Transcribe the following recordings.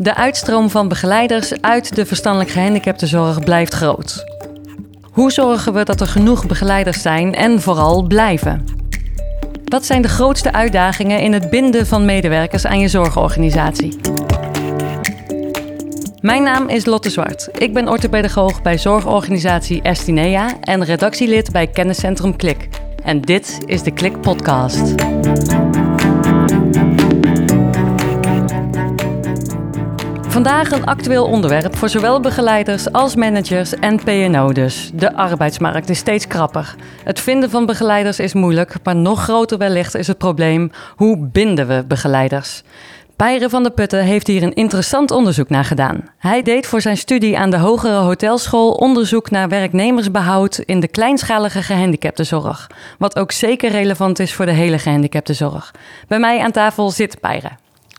De uitstroom van begeleiders uit de verstandelijk gehandicaptenzorg blijft groot. Hoe zorgen we dat er genoeg begeleiders zijn en vooral blijven? Wat zijn de grootste uitdagingen in het binden van medewerkers aan je zorgorganisatie? Mijn naam is Lotte Zwart. Ik ben orthopedagoog bij zorgorganisatie Estinea en redactielid bij kenniscentrum Klik. En dit is de Klik Podcast. Vandaag een actueel onderwerp voor zowel begeleiders als managers en PNO dus. De arbeidsmarkt is steeds krapper. Het vinden van begeleiders is moeilijk, maar nog groter wellicht is het probleem hoe binden we begeleiders? Pijre van de Putten heeft hier een interessant onderzoek naar gedaan. Hij deed voor zijn studie aan de Hogere Hotelschool onderzoek naar werknemersbehoud in de kleinschalige gehandicaptenzorg. Wat ook zeker relevant is voor de hele gehandicaptenzorg. Bij mij aan tafel zit Pijre.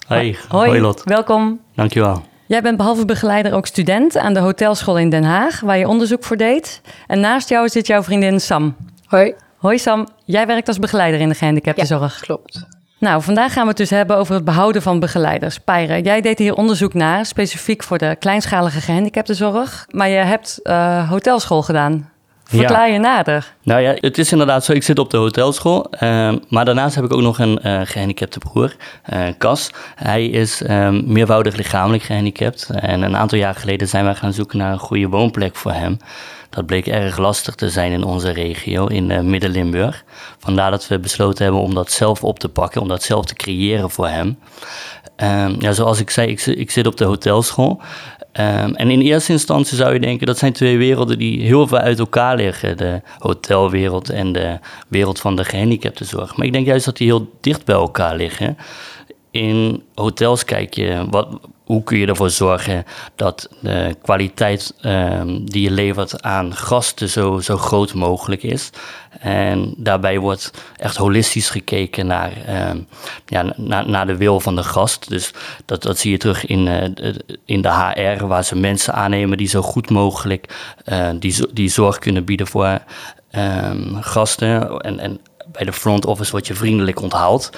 Hey, Hoi, hoi Lot. welkom. Dankjewel. Jij bent behalve begeleider ook student aan de hotelschool in Den Haag, waar je onderzoek voor deed. En naast jou zit jouw vriendin Sam. Hoi. Hoi Sam, jij werkt als begeleider in de gehandicaptenzorg. Klopt. Nou, vandaag gaan we het dus hebben over het behouden van begeleiders. Pijre, jij deed hier onderzoek naar, specifiek voor de kleinschalige gehandicaptenzorg. Maar je hebt eh, hotelschool gedaan. Verklaar je nader. Nou ja, het is inderdaad zo. Ik zit op de hotelschool. ehm, maar daarnaast heb ik ook nog een eh, gehandicapte broer, eh Cas. Hij is ehm, meervoudig lichamelijk gehandicapt. En een aantal jaar geleden zijn wij gaan zoeken naar een goede woonplek voor hem. Dat bleek erg lastig te zijn in onze regio, in eh, Midden-Limburg. Vandaar dat we besloten hebben om dat zelf op te pakken, om dat zelf te creëren voor hem. Ehm, ja, zoals ik zei, ik, ik zit op de hotelschool. Ehm, en in eerste instantie zou je denken dat zijn twee werelden die heel veel uit elkaar liggen. De hotelwereld en de wereld van de gehandicaptenzorg. Maar ik denk juist dat die heel dicht bij elkaar liggen. In hotels kijk je, wat, hoe kun je ervoor zorgen dat de kwaliteit ehm, die je levert aan gasten zo, zo groot mogelijk is. En daarbij wordt echt holistisch gekeken naar, ehm, ja, naar, naar de wil van de gast. Dus dat, dat zie je terug in, eh, in de HR, waar ze mensen aannemen die zo goed mogelijk eh, die, die zorg kunnen bieden voor ehm, gasten. En, en bij de front office word je vriendelijk onthaald.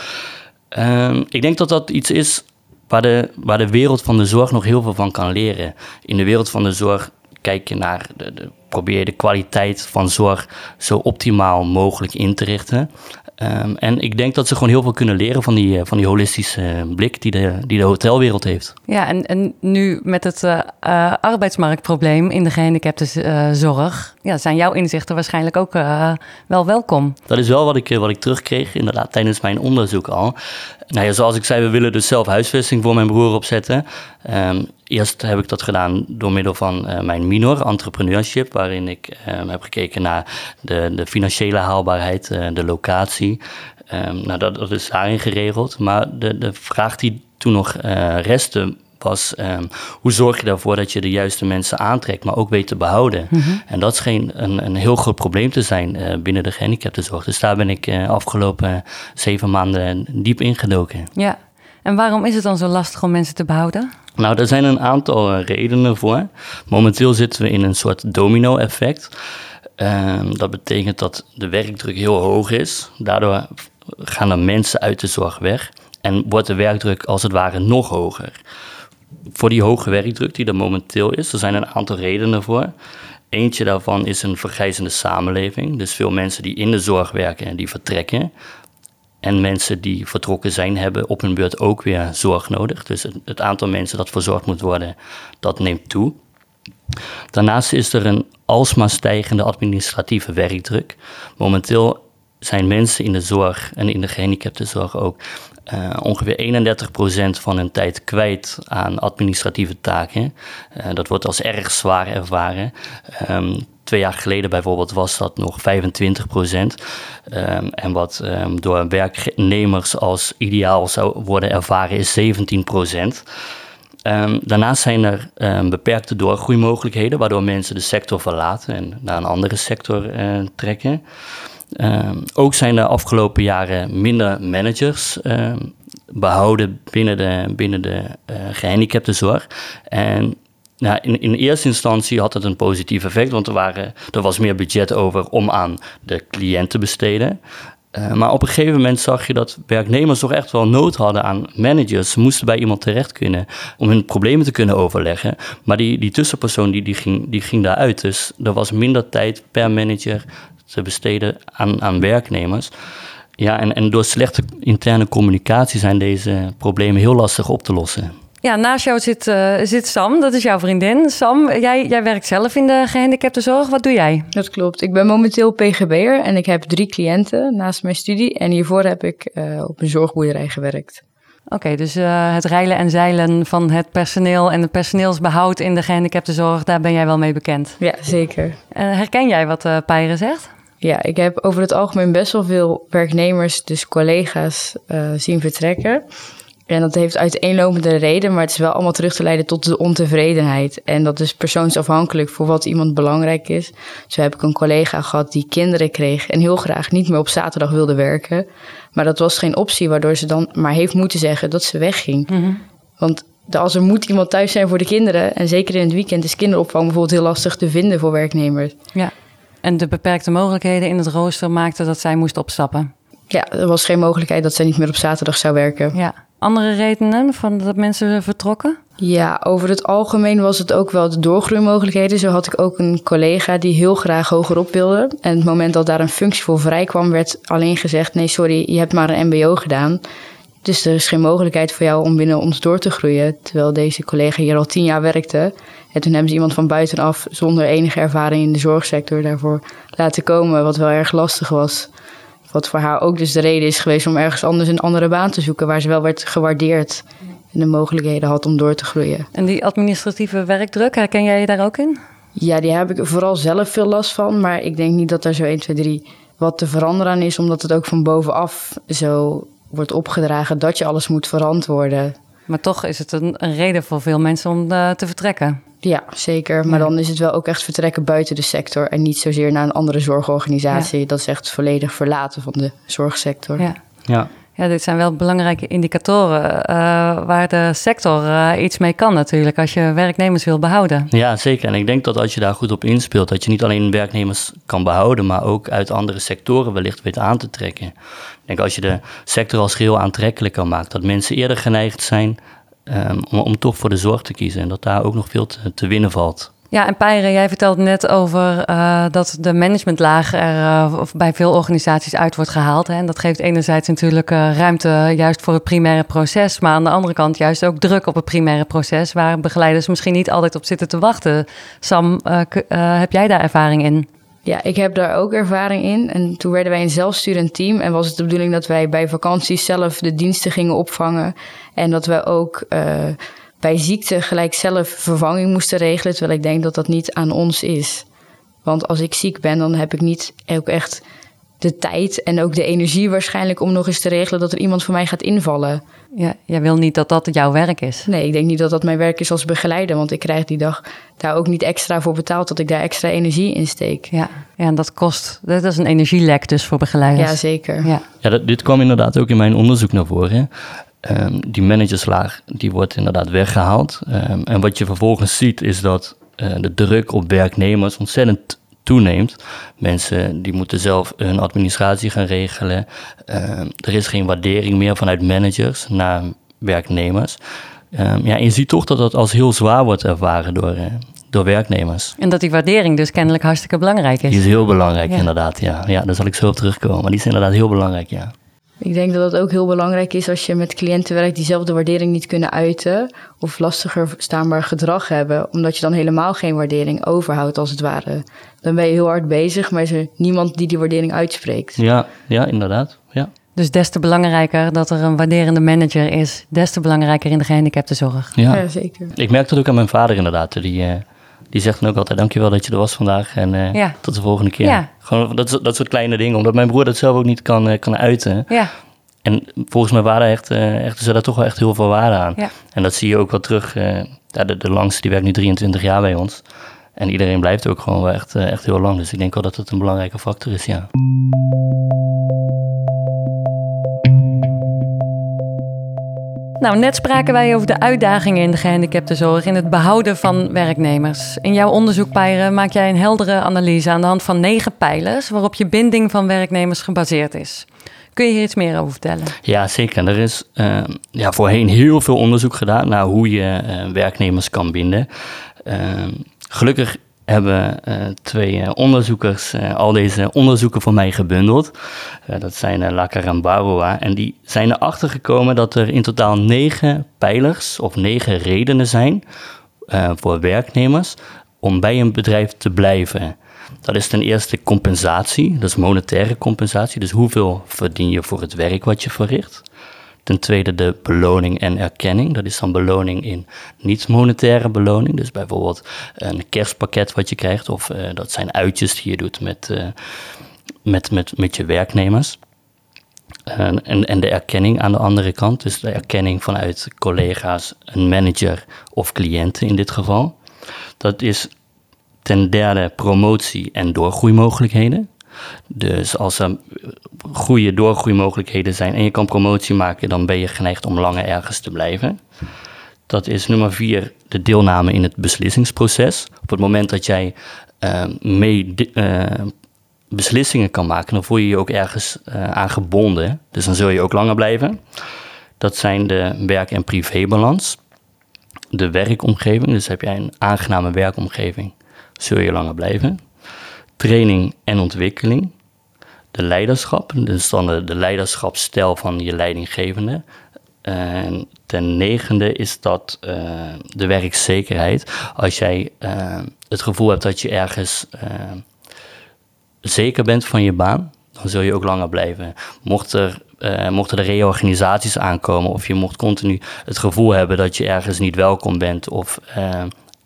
Ehm, ik denk dat dat iets is waar de, waar de wereld van de zorg nog heel veel van kan leren. In de wereld van de zorg kijk je naar, de, de- probeer je de kwaliteit van zorg zo optimaal mogelijk in te richten. Ehm, en ik denk dat ze gewoon heel veel kunnen leren van die, eh, van die holistische blik die de, die de hotelwereld heeft. Ja, en, en nu met het eh, eh, arbeidsmarktprobleem in de gehandicaptenzorg, ja, zijn jouw inzichten waarschijnlijk ook eh, wel welkom. Dat is wel wat ik, eh, wat ik terugkreeg, inderdaad, tijdens mijn onderzoek al. Nou ja, zoals ik zei, we willen dus zelf huisvesting voor mijn broer opzetten. Ehm, eerst heb ik dat gedaan door middel van eh, mijn minor, entrepreneurship, waarin ik ehm, heb gekeken naar de, de financiële haalbaarheid, eh, de locatie. Ehm, nou, dat, dat is daarin geregeld. Maar de, de vraag die toen nog eh, restte was ehm, hoe zorg je ervoor dat je de juiste mensen aantrekt, maar ook weet te behouden. En dat scheen een, een heel groot probleem te zijn binnen de gehandicaptenzorg. Dus daar ben ik eh, afgelopen zeven maanden diep ingedoken. Ja, en waarom is het dan zo lastig om mensen te behouden? Nou, er zijn een aantal eh, redenen voor. Momenteel zitten we in een soort domino-effect. Ehm, dat betekent dat de werkdruk heel hoog is. Daardoor gaan er mensen uit de zorg weg. En wordt de werkdruk als het ware nog hoger. Voor die hoge werkdruk die er momenteel is, er zijn een aantal redenen voor. Eentje daarvan is een vergrijzende samenleving. Dus veel mensen die in de zorg werken en die vertrekken. En mensen die vertrokken zijn, hebben op hun beurt ook weer zorg nodig. Dus het, aantal mensen dat verzorgd moet worden, dat neemt toe. Daarnaast is er een alsmaar stijgende administratieve werkdruk. Momenteel zijn mensen in de zorg en in de gehandicaptenzorg ook eh, ongeveer 31% van hun tijd kwijt aan administratieve taken. Eh, dat wordt als erg zwaar ervaren. Ehm, twee jaar geleden bijvoorbeeld was dat nog 25% Ehm, en wat ehm, door werknemers als ideaal zou worden ervaren is 17% Ehm, daarnaast zijn er beperkte doorgroeimogelijkheden, waardoor mensen de sector verlaten en naar een andere sector eh, trekken. Ehm, ook zijn er afgelopen jaren minder managers ehm, behouden binnen de, binnen de eh gehandicaptenzorg. En nou, in, in eerste instantie had het een positief effect, want er, waren, er was meer budget over om aan de cliënt te besteden. Eh, maar op een gegeven moment zag je dat werknemers toch echt wel nood hadden aan managers. Ze moesten bij iemand terecht kunnen om hun problemen te kunnen overleggen. Maar die, die tussenpersoon die, die, ging, die ging daaruit. Dus er was minder tijd per manager te besteden aan, aan werknemers. Ja, en, en door slechte interne communicatie zijn deze problemen heel lastig op te lossen. Ja, naast jou zit, uh, zit Sam, dat is jouw vriendin. Sam, jij, jij werkt zelf in de gehandicaptenzorg. Wat doe jij? Dat klopt. Ik ben momenteel PGB'er en ik heb drie cliënten naast mijn studie. En hiervoor heb ik uh, op een zorgboerderij gewerkt. Oké, okay, dus uh, het reilen en zeilen van het personeel en het personeelsbehoud in de gehandicaptenzorg, daar ben jij wel mee bekend? Ja, zeker. herken jij wat uh, Pijre zegt? Ja, ik heb over het algemeen best wel veel werknemers, dus collega's, zien vertrekken. En dat heeft uiteenlopende reden, maar het is wel allemaal terug te leiden tot de ontevredenheid. En dat is persoonsafhankelijk voor wat iemand belangrijk is. Zo heb ik een collega gehad die kinderen kreeg en heel graag niet meer op zaterdag wilde werken. Maar dat was geen optie, waardoor ze dan maar heeft moeten zeggen dat ze wegging. Mm Want als er moet iemand thuis zijn voor de kinderen, en zeker in het weekend is kinderopvang bijvoorbeeld heel lastig te vinden voor werknemers. Ja, en de beperkte mogelijkheden in het rooster maakten dat zij moest opstappen. Ja, er was geen mogelijkheid dat zij niet meer op zaterdag zou werken. Ja, andere redenen van dat mensen vertrokken? Ja, over het algemeen was het ook wel de doorgroeimogelijkheden. Zo had ik ook een collega die heel graag hogerop wilde. En het moment dat daar een functie voor vrij kwam, werd alleen gezegd: nee, sorry, je hebt maar een MBO gedaan. Dus er is geen mogelijkheid voor jou om binnen ons door te groeien. Terwijl deze collega hier al tien jaar werkte. En toen hebben ze iemand van buitenaf zonder enige ervaring in de zorgsector daarvoor laten komen, wat wel erg lastig was. Wat voor haar ook dus de reden is geweest om ergens anders een andere baan te zoeken, waar ze wel werd gewaardeerd en de mogelijkheden had om door te groeien. En die administratieve werkdruk, herken jij je daar ook in? Ja, die heb ik vooral zelf veel last van, maar ik denk niet dat er zo 1, 2, 3 wat te veranderen aan is, omdat het ook van bovenaf zo wordt opgedragen dat je alles moet verantwoorden. Maar toch is het een, een reden voor veel mensen om uh, te vertrekken. Ja, zeker. Maar dan is het wel ook echt vertrekken buiten de sector en niet zozeer naar een andere zorgorganisatie. Dat is echt volledig verlaten van de zorgsector. Ja. ja. Ja, dit zijn wel belangrijke indicatoren uh, waar de sector uh, iets mee kan natuurlijk als je werknemers wil behouden. Ja, zeker. En ik denk dat als je daar goed op inspeelt, dat je niet alleen werknemers kan behouden, maar ook uit andere sectoren wellicht weet aan te trekken. Ik denk als je de sector als geheel aantrekkelijk kan maken, dat mensen eerder geneigd zijn um, om, toch voor de zorg te kiezen en dat daar ook nog veel te winnen valt. Ja, en Pijre, jij vertelde net over uh, dat de managementlaag er uh, bij veel organisaties uit wordt gehaald. Hè? En dat geeft enerzijds natuurlijk uh, ruimte juist voor het primaire proces, maar aan de andere kant juist ook druk op het primaire proces, waar begeleiders misschien niet altijd op zitten te wachten. Sam, heb jij daar ervaring in? Ja, ik heb daar ook ervaring in. En toen werden wij een zelfsturend team. En was het de bedoeling dat wij bij vakanties zelf de diensten gingen opvangen. En dat we ook bij ziekte gelijk zelf vervanging moesten regelen. Terwijl ik denk dat dat niet aan ons is. Want als ik ziek ben, dan heb ik niet ook echt de tijd en ook de energie waarschijnlijk om nog eens te regelen dat er iemand voor mij gaat invallen. Ja, jij wil niet dat dat jouw werk is? Nee, ik denk niet dat dat mijn werk is als begeleider, want ik krijg die dag daar ook niet extra voor betaald dat ik daar extra energie in steek. Ja, ja en dat kost, dat is een energielek dus voor begeleiders. Ja, zeker. Ja, ja dat, dit kwam inderdaad ook in mijn onderzoek naar voren. Um, die managerslaag die wordt inderdaad weggehaald. Um, en wat je vervolgens ziet is dat uh, de druk op werknemers ontzettend toeneemt. Mensen die moeten zelf hun administratie gaan regelen. Uh, er is geen waardering meer vanuit managers naar werknemers. Ja, en je ziet toch dat dat als heel zwaar wordt ervaren door, uh, door werknemers. En dat die waardering dus kennelijk hartstikke belangrijk is. Die is heel belangrijk, ja. inderdaad. Ja. ja, daar zal ik zo op terugkomen. Maar die is inderdaad heel belangrijk, ja. Ik denk dat het ook heel belangrijk is als je met cliënten werkt die zelf de waardering niet kunnen uiten of lastiger staanbaar gedrag hebben, omdat je dan helemaal geen waardering overhoudt als het ware. Dan ben je heel hard bezig, maar is er niemand die die waardering uitspreekt. Ja, ja inderdaad. Ja. Dus des te belangrijker dat er een waarderende manager is, des te belangrijker in de gehandicaptenzorg. Ja. ja, zeker. Ik merk dat ook aan mijn vader inderdaad. Die, uh, die zegt dan ook altijd, dankjewel dat je er was vandaag en uh, ja. tot de volgende keer. Ja. Gewoon dat, dat soort kleine dingen, omdat mijn broer dat zelf ook niet kan, uh, kan uiten. Ja. En volgens mij waren echt, uh, echt, ze daar toch wel echt heel veel waarde aan. En dat zie je ook wel terug. ja, de, de langste die werkt nu 23 jaar bij ons. En iedereen blijft ook gewoon wel echt, echt heel lang. Dus ik denk wel dat het een belangrijke factor is, ja. Nou, net spraken wij over de uitdagingen in de gehandicaptenzorg in het behouden van werknemers. In jouw onderzoek, Pijren, maak jij een heldere analyse aan de hand van negen pijlers waarop je binding van werknemers gebaseerd is. Kun je hier iets meer over vertellen? Ja, zeker. Er is uh, ja, voorheen heel veel onderzoek gedaan naar hoe je uh, werknemers kan binden. Uh, gelukkig hebben uh, twee onderzoekers uh, al deze onderzoeken voor mij gebundeld. Dat zijn uh, en. En die zijn erachter gekomen dat er in totaal negen pijlers of negen redenen zijn voor werknemers om bij een bedrijf te blijven. Dat is ten eerste compensatie, dat is monetaire compensatie. Dus hoeveel verdien je voor het werk wat je verricht? Ten tweede de beloning en erkenning. Dat is dan beloning in niet-monetaire beloning. Dus bijvoorbeeld een kerstpakket wat je krijgt. Of uh, dat zijn uitjes die je doet met, uh, met, met, met je werknemers. Uh, en, en de erkenning aan de andere kant. Dus de erkenning vanuit collega's, een manager of cliënten in dit geval. Dat is ten derde promotie en doorgroeimogelijkheden. Dus als er goede doorgroeimogelijkheden zijn en je kan promotie maken, dan ben je geneigd om langer ergens te blijven. Dat is nummer vier, de deelname in het beslissingsproces. Op het moment dat jij uh, mee uh, beslissingen kan maken, dan voel je je ook ergens uh, aan gebonden. Dus dan zul je ook langer blijven. Dat zijn de werk- en privébalans. De werkomgeving, dus heb jij een aangename werkomgeving, zul je langer blijven training en ontwikkeling. De leiderschap, dus dan de, de leiderschapsstijl van je leidinggevende. En ten negende is dat uh, de werkzekerheid. Als jij uh, het gevoel hebt dat je ergens uh, zeker bent van je baan, dan zul je ook langer blijven. Mocht er, mochten er reorganisaties aankomen of je mocht continu het gevoel hebben dat je ergens niet welkom bent of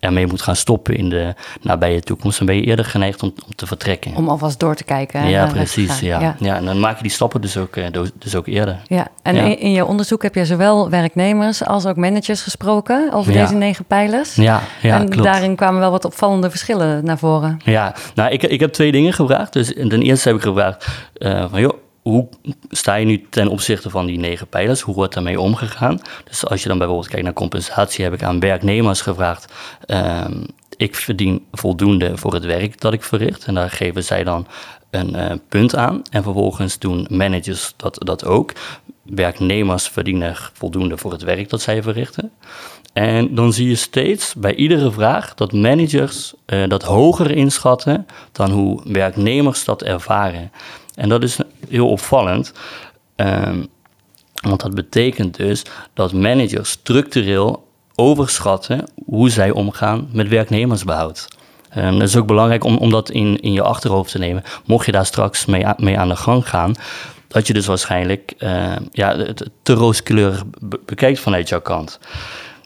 ermee moet gaan stoppen in de nabije toekomst, dan ben je eerder geneigd om, om te vertrekken. Om alvast door te kijken. Ja, precies. Ja. Ja. ja. en dan maak je die stappen dus ook, dus ook eerder. Ja, en ja. In, in je onderzoek heb je zowel werknemers als ook managers gesproken over deze negen pijlers. Ja, ja en klopt. daarin kwamen wel wat opvallende verschillen naar voren. Ja, nou, ik, ik heb twee dingen gevraagd. Dus ten eerste heb ik gevraagd uh, van, joh, hoe sta je nu ten opzichte van die negen pijlers? Hoe wordt daarmee omgegaan? Dus als je dan bijvoorbeeld kijkt naar compensatie, heb ik aan werknemers gevraagd. Um, ik verdien voldoende voor het werk dat ik verricht. En daar geven zij dan een uh, punt aan. En vervolgens doen managers dat, dat ook. Werknemers verdienen voldoende voor het werk dat zij verrichten. En dan zie je steeds bij iedere vraag dat managers uh, dat hoger inschatten dan hoe werknemers dat ervaren. En dat is heel opvallend, um, want dat betekent dus dat managers structureel overschatten hoe zij omgaan met werknemersbehoud. Um, dat is ook belangrijk om, dat in, in je achterhoofd te nemen. Mocht je daar straks mee, mee aan de gang gaan, dat je dus waarschijnlijk uh, ja, het te rooskleurig be bekijkt vanuit jouw kant.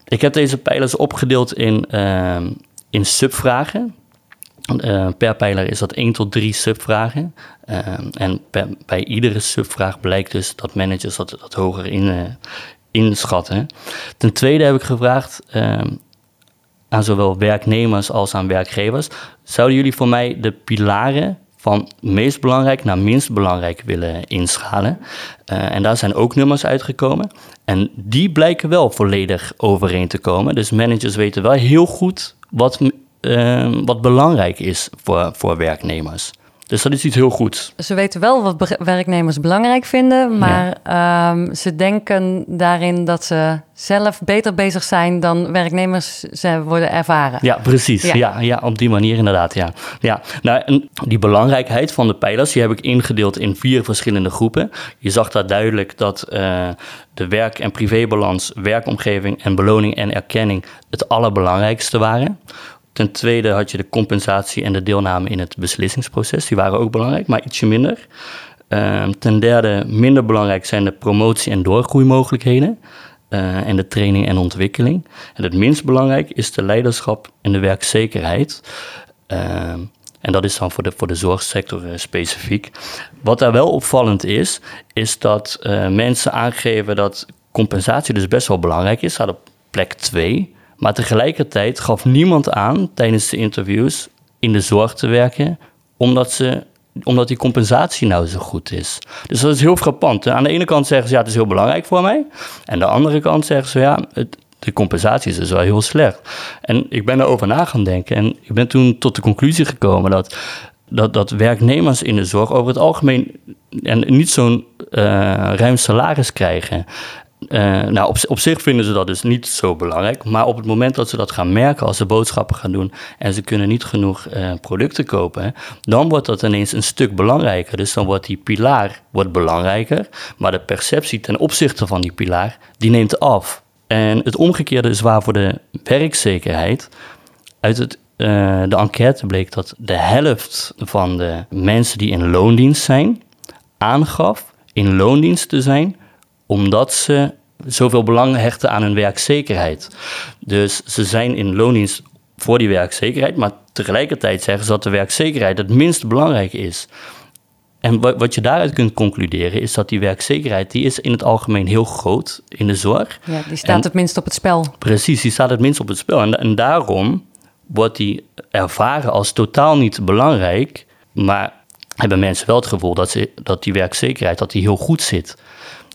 Ik heb deze pijlers opgedeeld in, in subvragen. Uh, per pijler is dat 1 tot 3 subvragen. Uh, en bij iedere subvraag blijkt dus dat managers dat, dat hoger in, uh, inschatten. Ten tweede heb ik gevraagd aan zowel werknemers als aan werkgevers: zouden jullie voor mij de pilaren van meest belangrijk naar minst belangrijk willen inschalen? en daar zijn ook nummers uitgekomen. En die blijken wel volledig overeen te komen. Dus managers weten wel heel goed wat uh, wat belangrijk is voor, voor werknemers. Dus dat is iets heel goeds. Ze weten wel wat werknemers belangrijk vinden, maar ja. um, ze denken daarin dat ze zelf beter bezig zijn dan werknemers ze worden ervaren. Ja, precies. Ja, ja, ja op die manier inderdaad. Ja. Ja. Nou, en die belangrijkheid van de pijlers, die heb ik ingedeeld in vier verschillende groepen. Je zag daar duidelijk dat uh, de werk- en privébalans, werkomgeving en beloning en erkenning het allerbelangrijkste waren. Ten tweede had je de compensatie en de deelname in het beslissingsproces. Die waren ook belangrijk, maar ietsje minder. Uh, ten derde, minder belangrijk zijn de promotie- en doorgroeimogelijkheden. Uh, en de training en ontwikkeling. En het minst belangrijk is de leiderschap en de werkzekerheid. Uh, en dat is dan voor de, voor de zorgsector uh, specifiek. Wat daar wel opvallend is, is dat mensen aangeven dat compensatie dus best wel belangrijk is. Staat op plek 2. Maar tegelijkertijd gaf niemand aan tijdens de interviews in de zorg te werken, omdat ze omdat die compensatie nou zo goed is. Dus dat is heel frappant. Aan de ene kant zeggen ze ja, het is heel belangrijk voor mij. En aan de andere kant zeggen ze ja, de compensatie is dus wel heel slecht. En ik ben erover na gaan denken en ik ben toen tot de conclusie gekomen dat, dat, dat werknemers in de zorg over het algemeen en niet zo'n uh, ruim salaris krijgen. Uh, nou, op, zich vinden ze dat dus niet zo belangrijk. Maar op het moment dat ze dat gaan merken als ze boodschappen gaan doen en ze kunnen niet genoeg uh, producten kopen, dan wordt dat ineens een stuk belangrijker. Dus dan wordt die pilaar wordt belangrijker, maar de perceptie ten opzichte van die pilaar, die neemt af. En het omgekeerde is waar voor de werkzekerheid. Uit het, uh, de enquête bleek dat de helft van de mensen die in loondienst zijn, aangaf in loondienst te zijn omdat ze zoveel belang hechten aan hun werkzekerheid. Dus ze zijn in loondienst voor die werkzekerheid, maar tegelijkertijd zeggen ze dat de werkzekerheid het minst belangrijk is. En wat je daaruit kunt concluderen is dat die werkzekerheid, die is in het algemeen heel groot in de zorg. Ja, die staat het minst op het spel. Precies, die staat het minst op het spel. En, en daarom wordt die ervaren als totaal niet belangrijk, maar hebben mensen wel het gevoel dat, ze, dat die werkzekerheid dat die heel goed zit.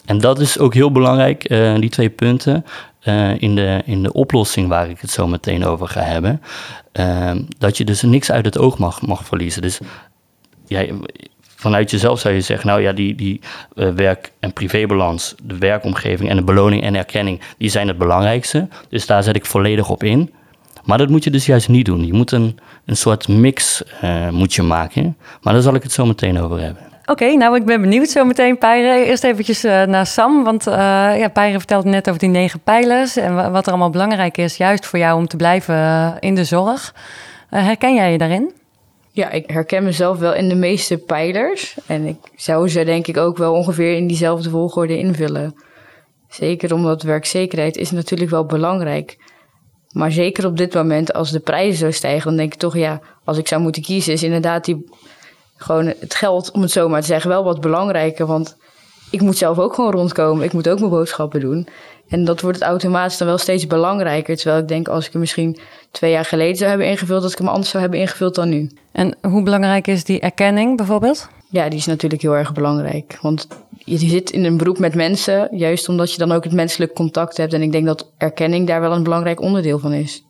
En dat is ook heel belangrijk, uh, die twee punten, uh, in, de, in de oplossing waar ik het zo meteen over ga hebben. Uh, dat je dus niks uit het oog mag, mag verliezen. Dus vanuit jezelf zou je zeggen, nou ja, die, die uh, werk- en privébalans, de werkomgeving en de beloning en erkenning, die zijn het belangrijkste. Dus daar zet ik volledig op in. Maar dat moet je dus juist niet doen. Je moet een, een soort mix moet je maken. Maar daar zal ik het zo meteen over hebben. Oké, nou ik ben benieuwd zo meteen, Peire. Eerst eventjes uh, naar Sam, want uh, ja, vertelt net over die negen pijlers... en wat er allemaal belangrijk is, juist voor jou om te blijven in de zorg. herken jij je daarin? Ja, ik herken mezelf wel in de meeste pijlers. En ik zou ze denk ik ook wel ongeveer in diezelfde volgorde invullen. Zeker omdat werkzekerheid is natuurlijk wel belangrijk. Maar zeker op dit moment, als de prijzen zo stijgen, dan denk ik toch, ja, als ik zou moeten kiezen, is inderdaad die, gewoon het geld, om het zo maar te zeggen, wel wat belangrijker. Want ik moet zelf ook gewoon rondkomen. Ik moet ook mijn boodschappen doen. En dat wordt het automatisch dan wel steeds belangrijker. Terwijl ik denk, als ik hem misschien twee jaar geleden zou hebben ingevuld, dat ik hem anders zou hebben ingevuld dan nu. En hoe belangrijk is die erkenning bijvoorbeeld? Ja, die is natuurlijk heel erg belangrijk. Want je zit in een beroep met mensen, juist omdat je dan ook het menselijk contact hebt. En ik denk dat erkenning daar wel een belangrijk onderdeel van is.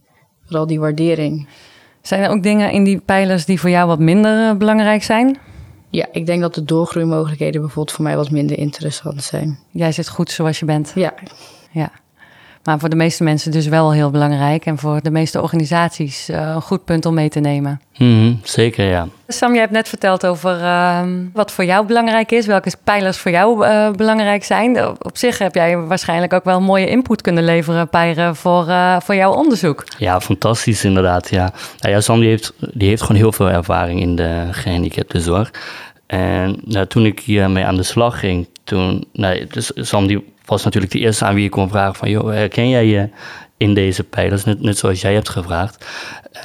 Vooral die waardering. Zijn er ook dingen in die pijlers die voor jou wat minder uh, belangrijk zijn? Ja, ik denk dat de doorgroeimogelijkheden bijvoorbeeld voor mij wat minder interessant zijn. Jij zit goed zoals je bent. Ja. Ja. Maar voor de meeste mensen dus wel heel belangrijk. En voor de meeste organisaties uh, een goed punt om mee te nemen. Mm -hmm, zeker, ja. Sam, jij hebt net verteld over uh, wat voor jou belangrijk is. Welke pijlers voor jou uh, belangrijk zijn. Op zich heb jij waarschijnlijk ook wel mooie input kunnen leveren, Pijren, voor, voor jouw onderzoek. Ja, fantastisch inderdaad, ja. Nou ja, Sam die heeft, die heeft gewoon heel veel ervaring in de gehandicaptenzorg. En nou, toen ik hiermee aan de slag ging, toen... Nou, dus Sam die was natuurlijk de eerste aan wie ik kon vragen van... joh, herken jij je in deze pijlers? Net, net zoals jij hebt gevraagd.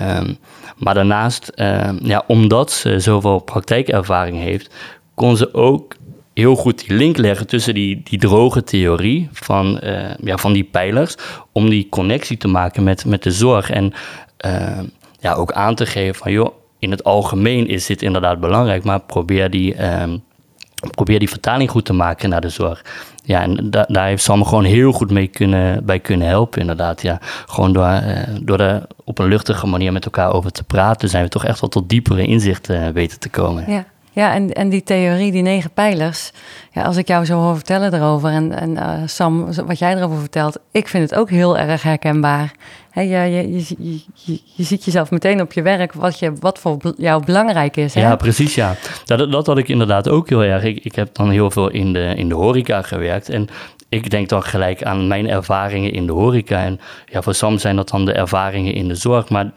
Um, maar daarnaast, um, ja, omdat ze zoveel praktijkervaring heeft... kon ze ook heel goed die link leggen tussen die, die droge theorie van, uh, ja, van die pijlers... om die connectie te maken met, met de zorg. En ja, ook aan te geven van... joh, in het algemeen is dit inderdaad belangrijk... maar probeer die... probeer die vertaling goed te maken naar de zorg. Ja, en da daar heeft Sam gewoon heel goed mee kunnen, bij kunnen helpen, inderdaad. Ja. Gewoon door, uh, door er op een luchtige manier met elkaar over te praten, zijn we toch echt wel tot diepere inzichten uh, weten te komen. Ja. Ja, en, en die theorie, die negen pijlers. Ja, als ik jou zo hoor vertellen erover en, en uh, Sam, wat jij erover vertelt, ik vind het ook heel erg herkenbaar. He, je, je, je, je, je ziet jezelf meteen op je werk wat, je, wat voor jou belangrijk is. Hè? Ja, precies, ja. Dat, dat had ik inderdaad ook heel erg. Ik, ik heb dan heel veel in de, in de horeca gewerkt en ik denk dan gelijk aan mijn ervaringen in de horeca. En ja, voor Sam zijn dat dan de ervaringen in de zorg, maar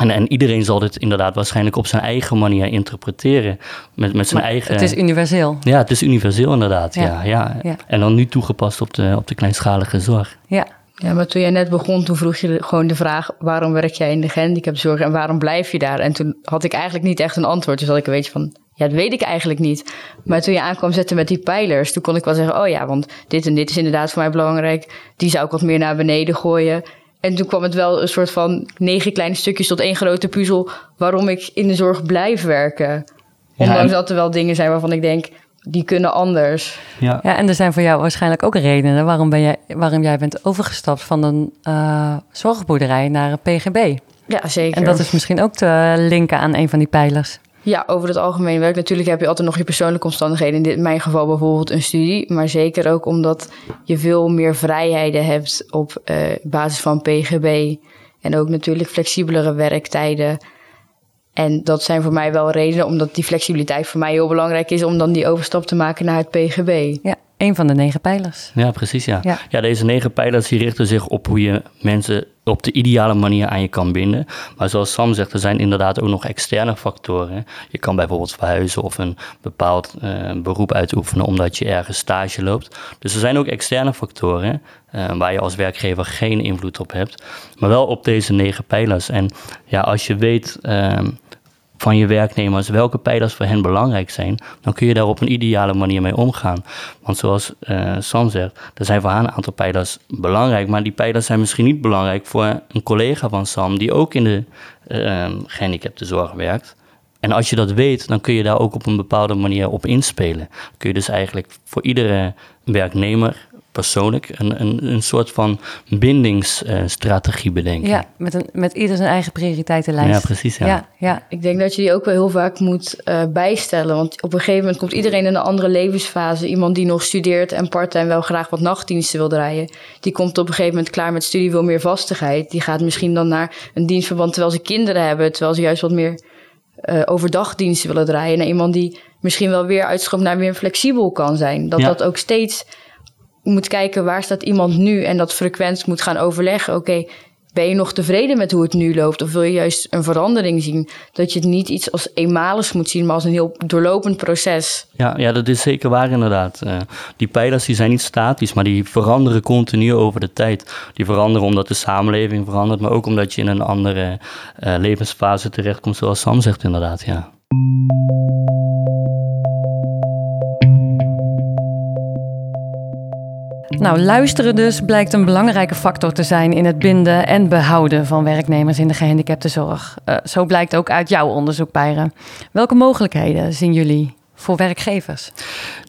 en, en, iedereen zal dit inderdaad waarschijnlijk op zijn eigen manier interpreteren. Met, met zijn maar eigen... Het is universeel. Ja, het is universeel inderdaad. Ja. Ja, ja. ja. En dan nu toegepast op de, op de kleinschalige zorg. Ja. Ja, maar toen jij net begon, toen vroeg je gewoon de vraag... waarom werk jij in de gehandicaptenzorg en waarom blijf je daar? En toen had ik eigenlijk niet echt een antwoord. Dus had ik een beetje van, ja, dat weet ik eigenlijk niet. Maar toen je aankwam zetten met die pijlers... toen kon ik wel zeggen, oh ja, want dit en dit is inderdaad voor mij belangrijk. Die zou ik wat meer naar beneden gooien... En toen kwam het wel een soort van negen kleine stukjes tot één grote puzzel waarom ik in de zorg blijf werken. Ondanks en- dat er wel dingen zijn waarvan ik denk, die kunnen anders. Ja. Ja, en er zijn voor jou waarschijnlijk ook redenen waarom, ben jij, waarom jij bent overgestapt van een eh, zorgboerderij naar een PGB. Ja, zeker. En dat is misschien ook te linken aan een van die pijlers. Ja, over het algemeen werk. Natuurlijk heb je altijd nog je persoonlijke omstandigheden. In dit, mijn geval bijvoorbeeld een studie. Maar zeker ook omdat je veel meer vrijheden hebt op eh, basis van PGB. En ook natuurlijk flexibelere werktijden. En dat zijn voor mij wel redenen, omdat die flexibiliteit voor mij heel belangrijk is... om dan die overstap te maken naar het PGB. Ja, een van de negen pijlers. Ja, precies, ja. Ja. ja. deze negen pijlers die richten zich op hoe je mensen op de ideale manier aan je kan binden. Maar zoals Sam zegt, er zijn inderdaad ook nog externe factoren. Je kan bijvoorbeeld verhuizen of een bepaald eh, beroep uitoefenen omdat je ergens stage loopt. Dus er zijn ook externe factoren eh, waar je als werkgever geen invloed op hebt. Maar wel op deze negen pijlers. En ja, als je weet... ehm, van je werknemers welke pijlers voor hen belangrijk zijn, dan kun je daar op een ideale manier mee omgaan. Want zoals eh, Sam zegt, er zijn voor haar een aantal pijlers belangrijk, maar die pijlers zijn misschien niet belangrijk voor een collega van Sam die ook in de uh, gehandicaptenzorg werkt. En als je dat weet, dan kun je daar ook op een bepaalde manier op inspelen. Kun je dus eigenlijk voor iedere werknemer persoonlijk een, een, een soort van bindingsstrategie bedenken. Ja, met, een, met ieder zijn eigen prioriteitenlijst. Ja, precies, ja. ja, ja. Ik denk dat je die ook wel heel vaak moet uh, bijstellen. Want op een gegeven moment komt iedereen in een andere levensfase. Iemand die nog studeert en part-time wel graag wat nachtdiensten wil draaien. Die komt op een gegeven moment klaar met studie, wil meer vastigheid. Die gaat misschien dan naar een dienstverband terwijl ze kinderen hebben. Terwijl ze juist wat meer uh, overdagdiensten willen draaien. Naar iemand die misschien wel weer uitstroomt naar weer flexibel kan zijn. Dat Ja. dat ook steeds moet kijken waar staat iemand nu. En dat frequent moet gaan overleggen. Oké, ben je nog tevreden met hoe het nu loopt? Of wil je juist een verandering zien? Dat je het niet iets als eenmalig moet zien, maar als een heel doorlopend proces. Ja, ja, dat is zeker waar inderdaad. Eh, die pijlers die zijn niet statisch, maar die veranderen continu over de tijd. Die veranderen omdat de samenleving verandert, maar ook omdat je in een andere eh, levensfase terechtkomt, zoals Sam zegt inderdaad, ja. Nou, luisteren dus blijkt een belangrijke factor te zijn in het binden en behouden van werknemers in de gehandicaptenzorg. Uh, zo blijkt ook uit jouw onderzoek, Bijren. Welke mogelijkheden zien jullie voor werkgevers?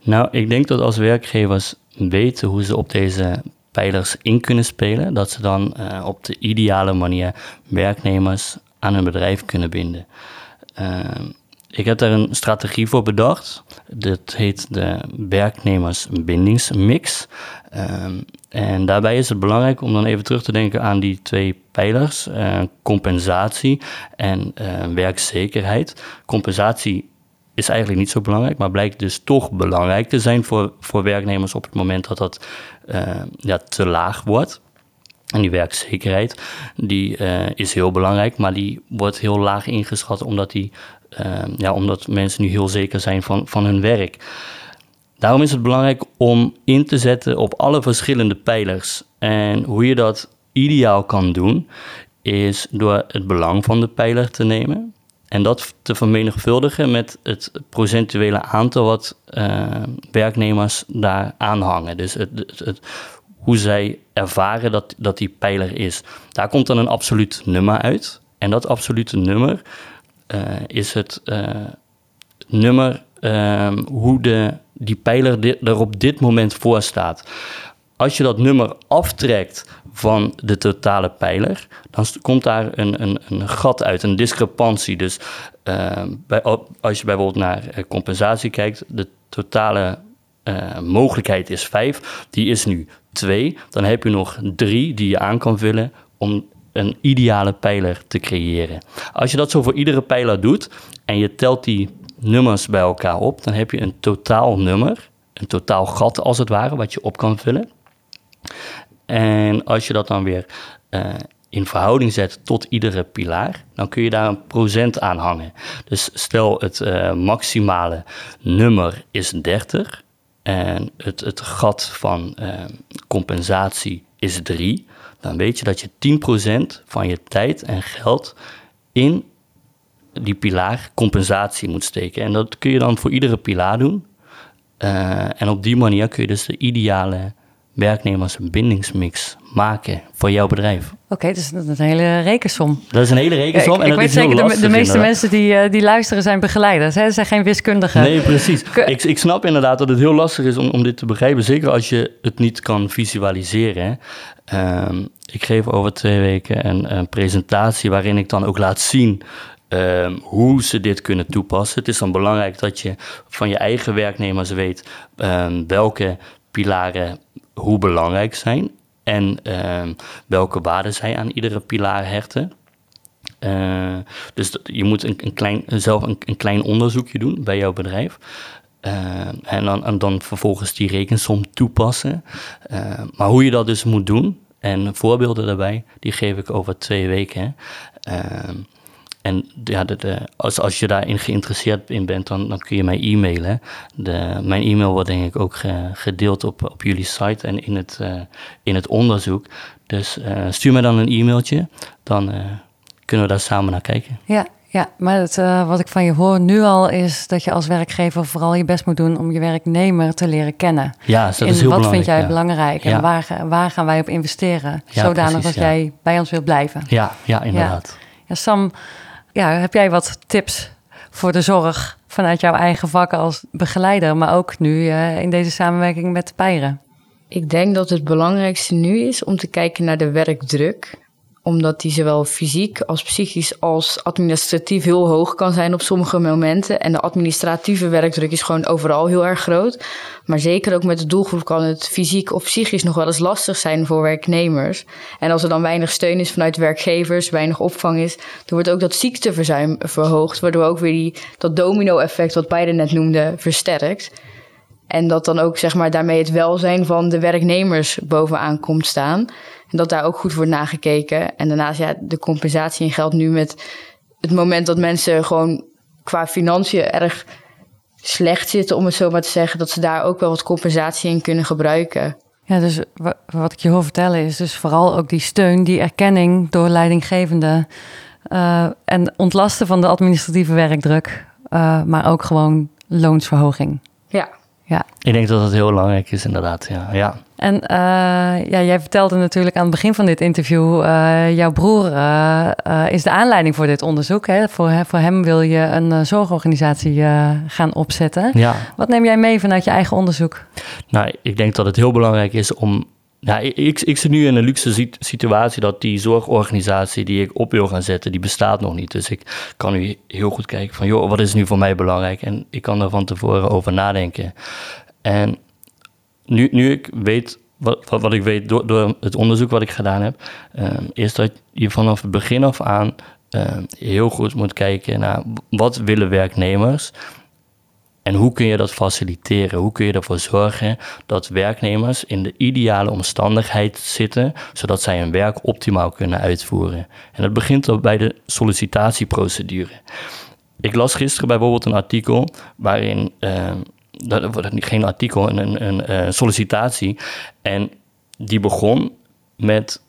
Nou, ik denk dat als werkgevers weten hoe ze op deze pijlers in kunnen spelen, dat ze dan uh, op de ideale manier werknemers aan hun bedrijf kunnen binden. Uh, ik heb daar een strategie voor bedacht. Dat heet de werknemersbindingsmix. Um, en daarbij is het belangrijk om dan even terug te denken aan die twee pijlers: uh, compensatie en uh, werkzekerheid. Compensatie is eigenlijk niet zo belangrijk, maar blijkt dus toch belangrijk te zijn voor, voor werknemers op het moment dat dat uh, ja, te laag wordt. En die werkzekerheid, die is heel belangrijk, maar die wordt heel laag ingeschat omdat, die, ja, omdat mensen nu heel zeker zijn van, van hun werk. Daarom is het belangrijk om in te zetten op alle verschillende pijlers. En hoe je dat ideaal kan doen, is door het belang van de pijler te nemen. En dat te vermenigvuldigen met het procentuele aantal wat uh, werknemers daar aanhangen. Dus het, het, het, hoe zij ervaren dat, dat die pijler is. Daar komt dan een absoluut nummer uit. En dat absolute nummer is het uh, nummer uh, hoe de, die pijler dit, er op dit moment voor staat. Als je dat nummer aftrekt van de totale pijler, dan komt daar een, een, een gat uit, een discrepantie. Dus uh, bij, als je bijvoorbeeld naar compensatie kijkt, de totale mogelijkheid is 5, die is nu 2. Dan heb je nog 3 die je aan kan vullen om een ideale pijler te creëren. Als je dat zo voor iedere pijler doet en je telt die nummers bij elkaar op, dan heb je een totaal nummer, een totaal gat als het ware, wat je op kan vullen. En als je dat dan weer uh, in verhouding zet tot iedere pilaar, dan kun je daar een procent aan hangen. Dus stel het uh, maximale nummer is 30 en het, het gat van uh, compensatie is 3, dan weet je dat je 10% van je tijd en geld in die pilaar compensatie moet steken. En dat kun je dan voor iedere pilaar doen. Uh, en op die manier kun je dus de ideale werknemersbindingsmix maken voor jouw bedrijf. Oké, dus dat is een hele rekensom. Dat is een hele rekensom. Ja, ik, en ik dat weet zeker, de, de meeste mensen die, eh, die luisteren zijn begeleiders. Hè? Ze zijn geen wiskundigen. Nee, precies. Ik, ik snap inderdaad dat het heel lastig is om, om dit te begrijpen. Zeker als je het niet kan visualiseren. Ehm, ik geef over twee weken een, een presentatie waarin ik dan ook laat zien ehm, hoe ze dit kunnen toepassen. Het is dan belangrijk dat je van je eigen werknemers weet ehm, welke pilaren hoe belangrijk zijn. En ehm, welke waarden zij aan iedere pilaar hechten. Eh, dus je moet een, een klein, zelf een, een klein onderzoekje doen bij jouw bedrijf. Eh, en, dan, en dan vervolgens die rekensom toepassen. Eh, maar hoe je dat dus moet doen, en voorbeelden daarbij, die geef ik over twee weken. En ja, de, de- als, als je daarin geïnteresseerd in bent, dan, dan kun je mij e-mailen. De, mijn e-mail wordt denk ik ook ge- gedeeld op, op jullie site en in het, eh, in het onderzoek. Dus eh, stuur mij dan een e-mailtje, dan eh, kunnen we daar samen naar kijken. Ja, ja maar het, wat ik van je hoor nu al is dat je als werkgever vooral je best moet doen om je werknemer te leren kennen. Ja, dus dat in is heel wat belangrijk. vind jij ja. belangrijk en Ja. waar, waar gaan wij op investeren? Ja, zodanig precies, dat jij bij ons wilt blijven. Ja, ja, inderdaad. Ja, Sam, ja, heb jij wat tips voor de zorg vanuit jouw eigen vak als begeleider, maar ook nu eh, in deze samenwerking met Pijren? Ik denk dat het belangrijkste nu is om te kijken naar de werkdruk. Omdat die zowel fysiek als psychisch als administratief heel hoog kan zijn op sommige momenten. En de administratieve werkdruk is gewoon overal heel erg groot. Maar zeker ook met de doelgroep kan het fysiek of psychisch nog wel eens lastig zijn voor werknemers. En als er dan weinig steun is vanuit werkgevers, weinig opvang is, dan wordt ook dat ziekteverzuim verhoogd. Waardoor ook weer die, dat domino-effect wat beide net noemden versterkt. En dat dan ook zeg maar, daarmee het welzijn van de werknemers bovenaan komt staan. En dat daar ook goed wordt nagekeken. En daarnaast ja, de compensatie in geldt nu met het moment dat mensen gewoon qua financiën erg slecht zitten, om het zo maar te zeggen, dat ze daar ook wel wat compensatie in kunnen gebruiken. Ja, dus wa- wat ik je hoor vertellen is dus vooral ook die steun, die erkenning door leidinggevende eh, en ontlasten van de administratieve werkdruk, eh, maar ook gewoon loonsverhoging. Ja, Ja. Ik denk dat dat heel belangrijk is, inderdaad. Ja, ja. En eh, ja, jij vertelde natuurlijk aan het begin van dit interview, eh, jouw broer eh, is de aanleiding voor dit onderzoek. Hè? Voor, voor hem wil je een zorgorganisatie gaan opzetten. ja. Wat neem jij mee vanuit je eigen onderzoek? Nou, ik denk dat het heel belangrijk is om. Ja, ik, ik, zit nu in een luxe sit- situatie dat die zorgorganisatie die ik op wil gaan zetten, die bestaat nog niet. Dus ik kan nu heel goed kijken van, joh, wat is nu voor mij belangrijk? En ik kan er van tevoren over nadenken. En nu, nu ik weet, wat, wat, ik weet door, door het onderzoek wat ik gedaan heb, ehm, is dat je vanaf het begin af aan ehm, heel goed moet kijken naar wat willen werknemers en hoe kun je dat faciliteren? Hoe kun je ervoor zorgen dat werknemers in de ideale omstandigheid zitten, zodat zij hun werk optimaal kunnen uitvoeren? En dat begint al bij de sollicitatieprocedure. Ik las gisteren bijvoorbeeld een artikel waarin, eh, dat geen artikel, een, een, een eh, sollicitatie. En die begon met: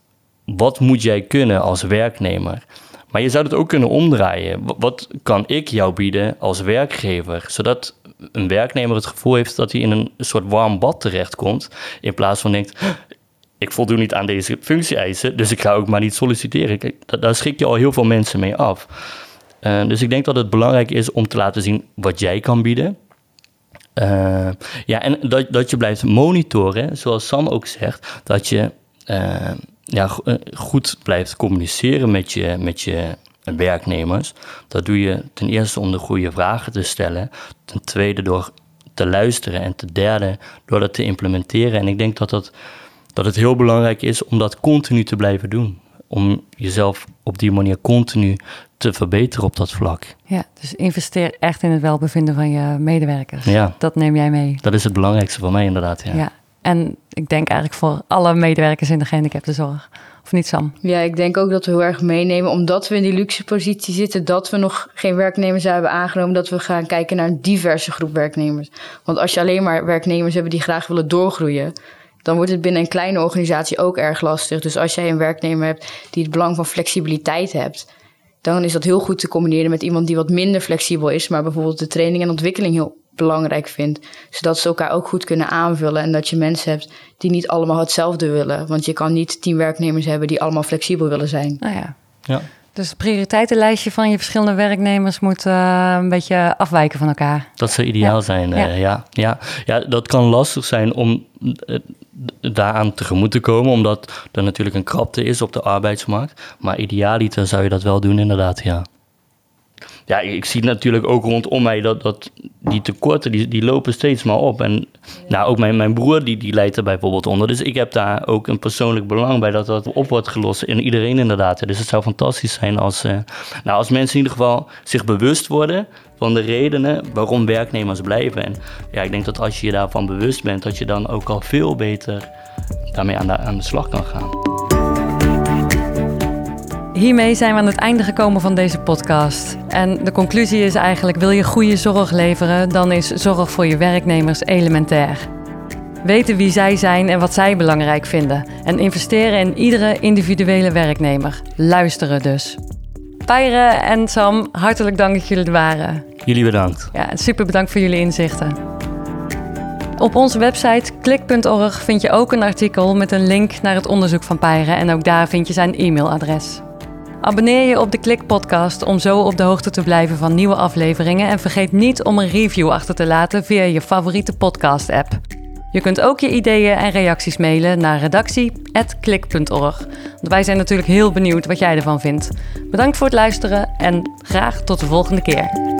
wat moet jij kunnen als werknemer? Maar je zou het ook kunnen omdraaien. Wa- Wat kan ik jou bieden als werkgever? Zodat een werknemer het gevoel heeft dat hij in een soort warm bad terechtkomt. In plaats van denkt, ik voldoe niet aan deze functie-eisen, dus ik ga ook maar niet solliciteren. Daar schrik je al heel veel mensen mee af. Eh, dus ik denk dat het belangrijk is om te laten zien wat jij kan bieden. Eh, ja, en dat, dat je blijft monitoren, zoals Sam ook zegt, dat je eh, ja, go- goed blijft communiceren met je, met je werknemers. Dat doe je ten eerste om de goede vragen te stellen, ten tweede door te luisteren en ten derde door dat te implementeren. En ik denk dat, dat, dat het heel belangrijk is om dat continu te blijven doen. Om jezelf op die manier continu te verbeteren op dat vlak. Ja, dus investeer echt in het welbevinden van je medewerkers. Ja. Dat neem jij mee. Dat is het belangrijkste voor mij inderdaad. Ja. Ja. En ik denk eigenlijk voor alle medewerkers in de gehandicaptenzorg. Of niet, Sam? Ja, ik denk ook dat we heel erg meenemen, omdat we in die luxe positie zitten, dat we nog geen werknemers hebben aangenomen, dat we gaan kijken naar een diverse groep werknemers. Want als je alleen maar werknemers hebt die graag willen doorgroeien, dan wordt het binnen een kleine organisatie ook erg lastig. Dus als jij een werknemer hebt die het belang van flexibiliteit hebt, dan is dat heel goed te combineren met iemand die wat minder flexibel is, maar bijvoorbeeld de training en ontwikkeling heel belangrijk vindt. Zodat ze elkaar ook goed kunnen aanvullen en dat je mensen hebt die niet allemaal hetzelfde willen. Want je kan niet tien werknemers hebben die allemaal flexibel willen zijn. Nou ja. Ja. Dus het prioriteitenlijstje van je verschillende werknemers moet uh, een beetje afwijken van elkaar. Dat zou ideaal Ja. zijn, Ja. ja. ja. Ja. Ja, dat kan lastig zijn om eh, daaraan tegemoet te komen, omdat er natuurlijk een krapte is op de arbeidsmarkt. Maar idealiter zou je dat wel doen, inderdaad, ja. Ja, ik zie natuurlijk ook rondom mij dat, dat die tekorten, die, die lopen steeds maar op. En nou, ook mijn, mijn broer, die, die leidt er bijvoorbeeld onder. Dus ik heb daar ook een persoonlijk belang bij dat dat op wordt gelost. En iedereen inderdaad. Dus het zou fantastisch zijn als, eh, nou, als mensen in ieder geval zich bewust worden van de redenen waarom werknemers blijven. En ja, ik denk dat als je je daarvan bewust bent, dat je dan ook al veel beter daarmee aan de, aan de slag kan gaan. Hiermee zijn we aan het einde gekomen van deze podcast. En de conclusie is eigenlijk: wil je goede zorg leveren, dan is zorg voor je werknemers elementair. Weten wie zij zijn en wat zij belangrijk vinden. En investeren in iedere individuele werknemer. Luisteren dus. Pijre en Sam, hartelijk dank dat jullie er waren. Jullie bedankt. Ja, super bedankt voor jullie inzichten. Op onze website klik.org vind je ook een artikel met een link naar het onderzoek van Pijre en ook daar vind je zijn e-mailadres. Abonneer je op de Klik podcast om zo op de hoogte te blijven van nieuwe afleveringen en vergeet niet om een review achter te laten via je favoriete podcast app. Je kunt ook je ideeën en reacties mailen naar redactie@klik.org. Want wij zijn natuurlijk heel benieuwd wat jij ervan vindt. Bedankt voor het luisteren en graag tot de volgende keer.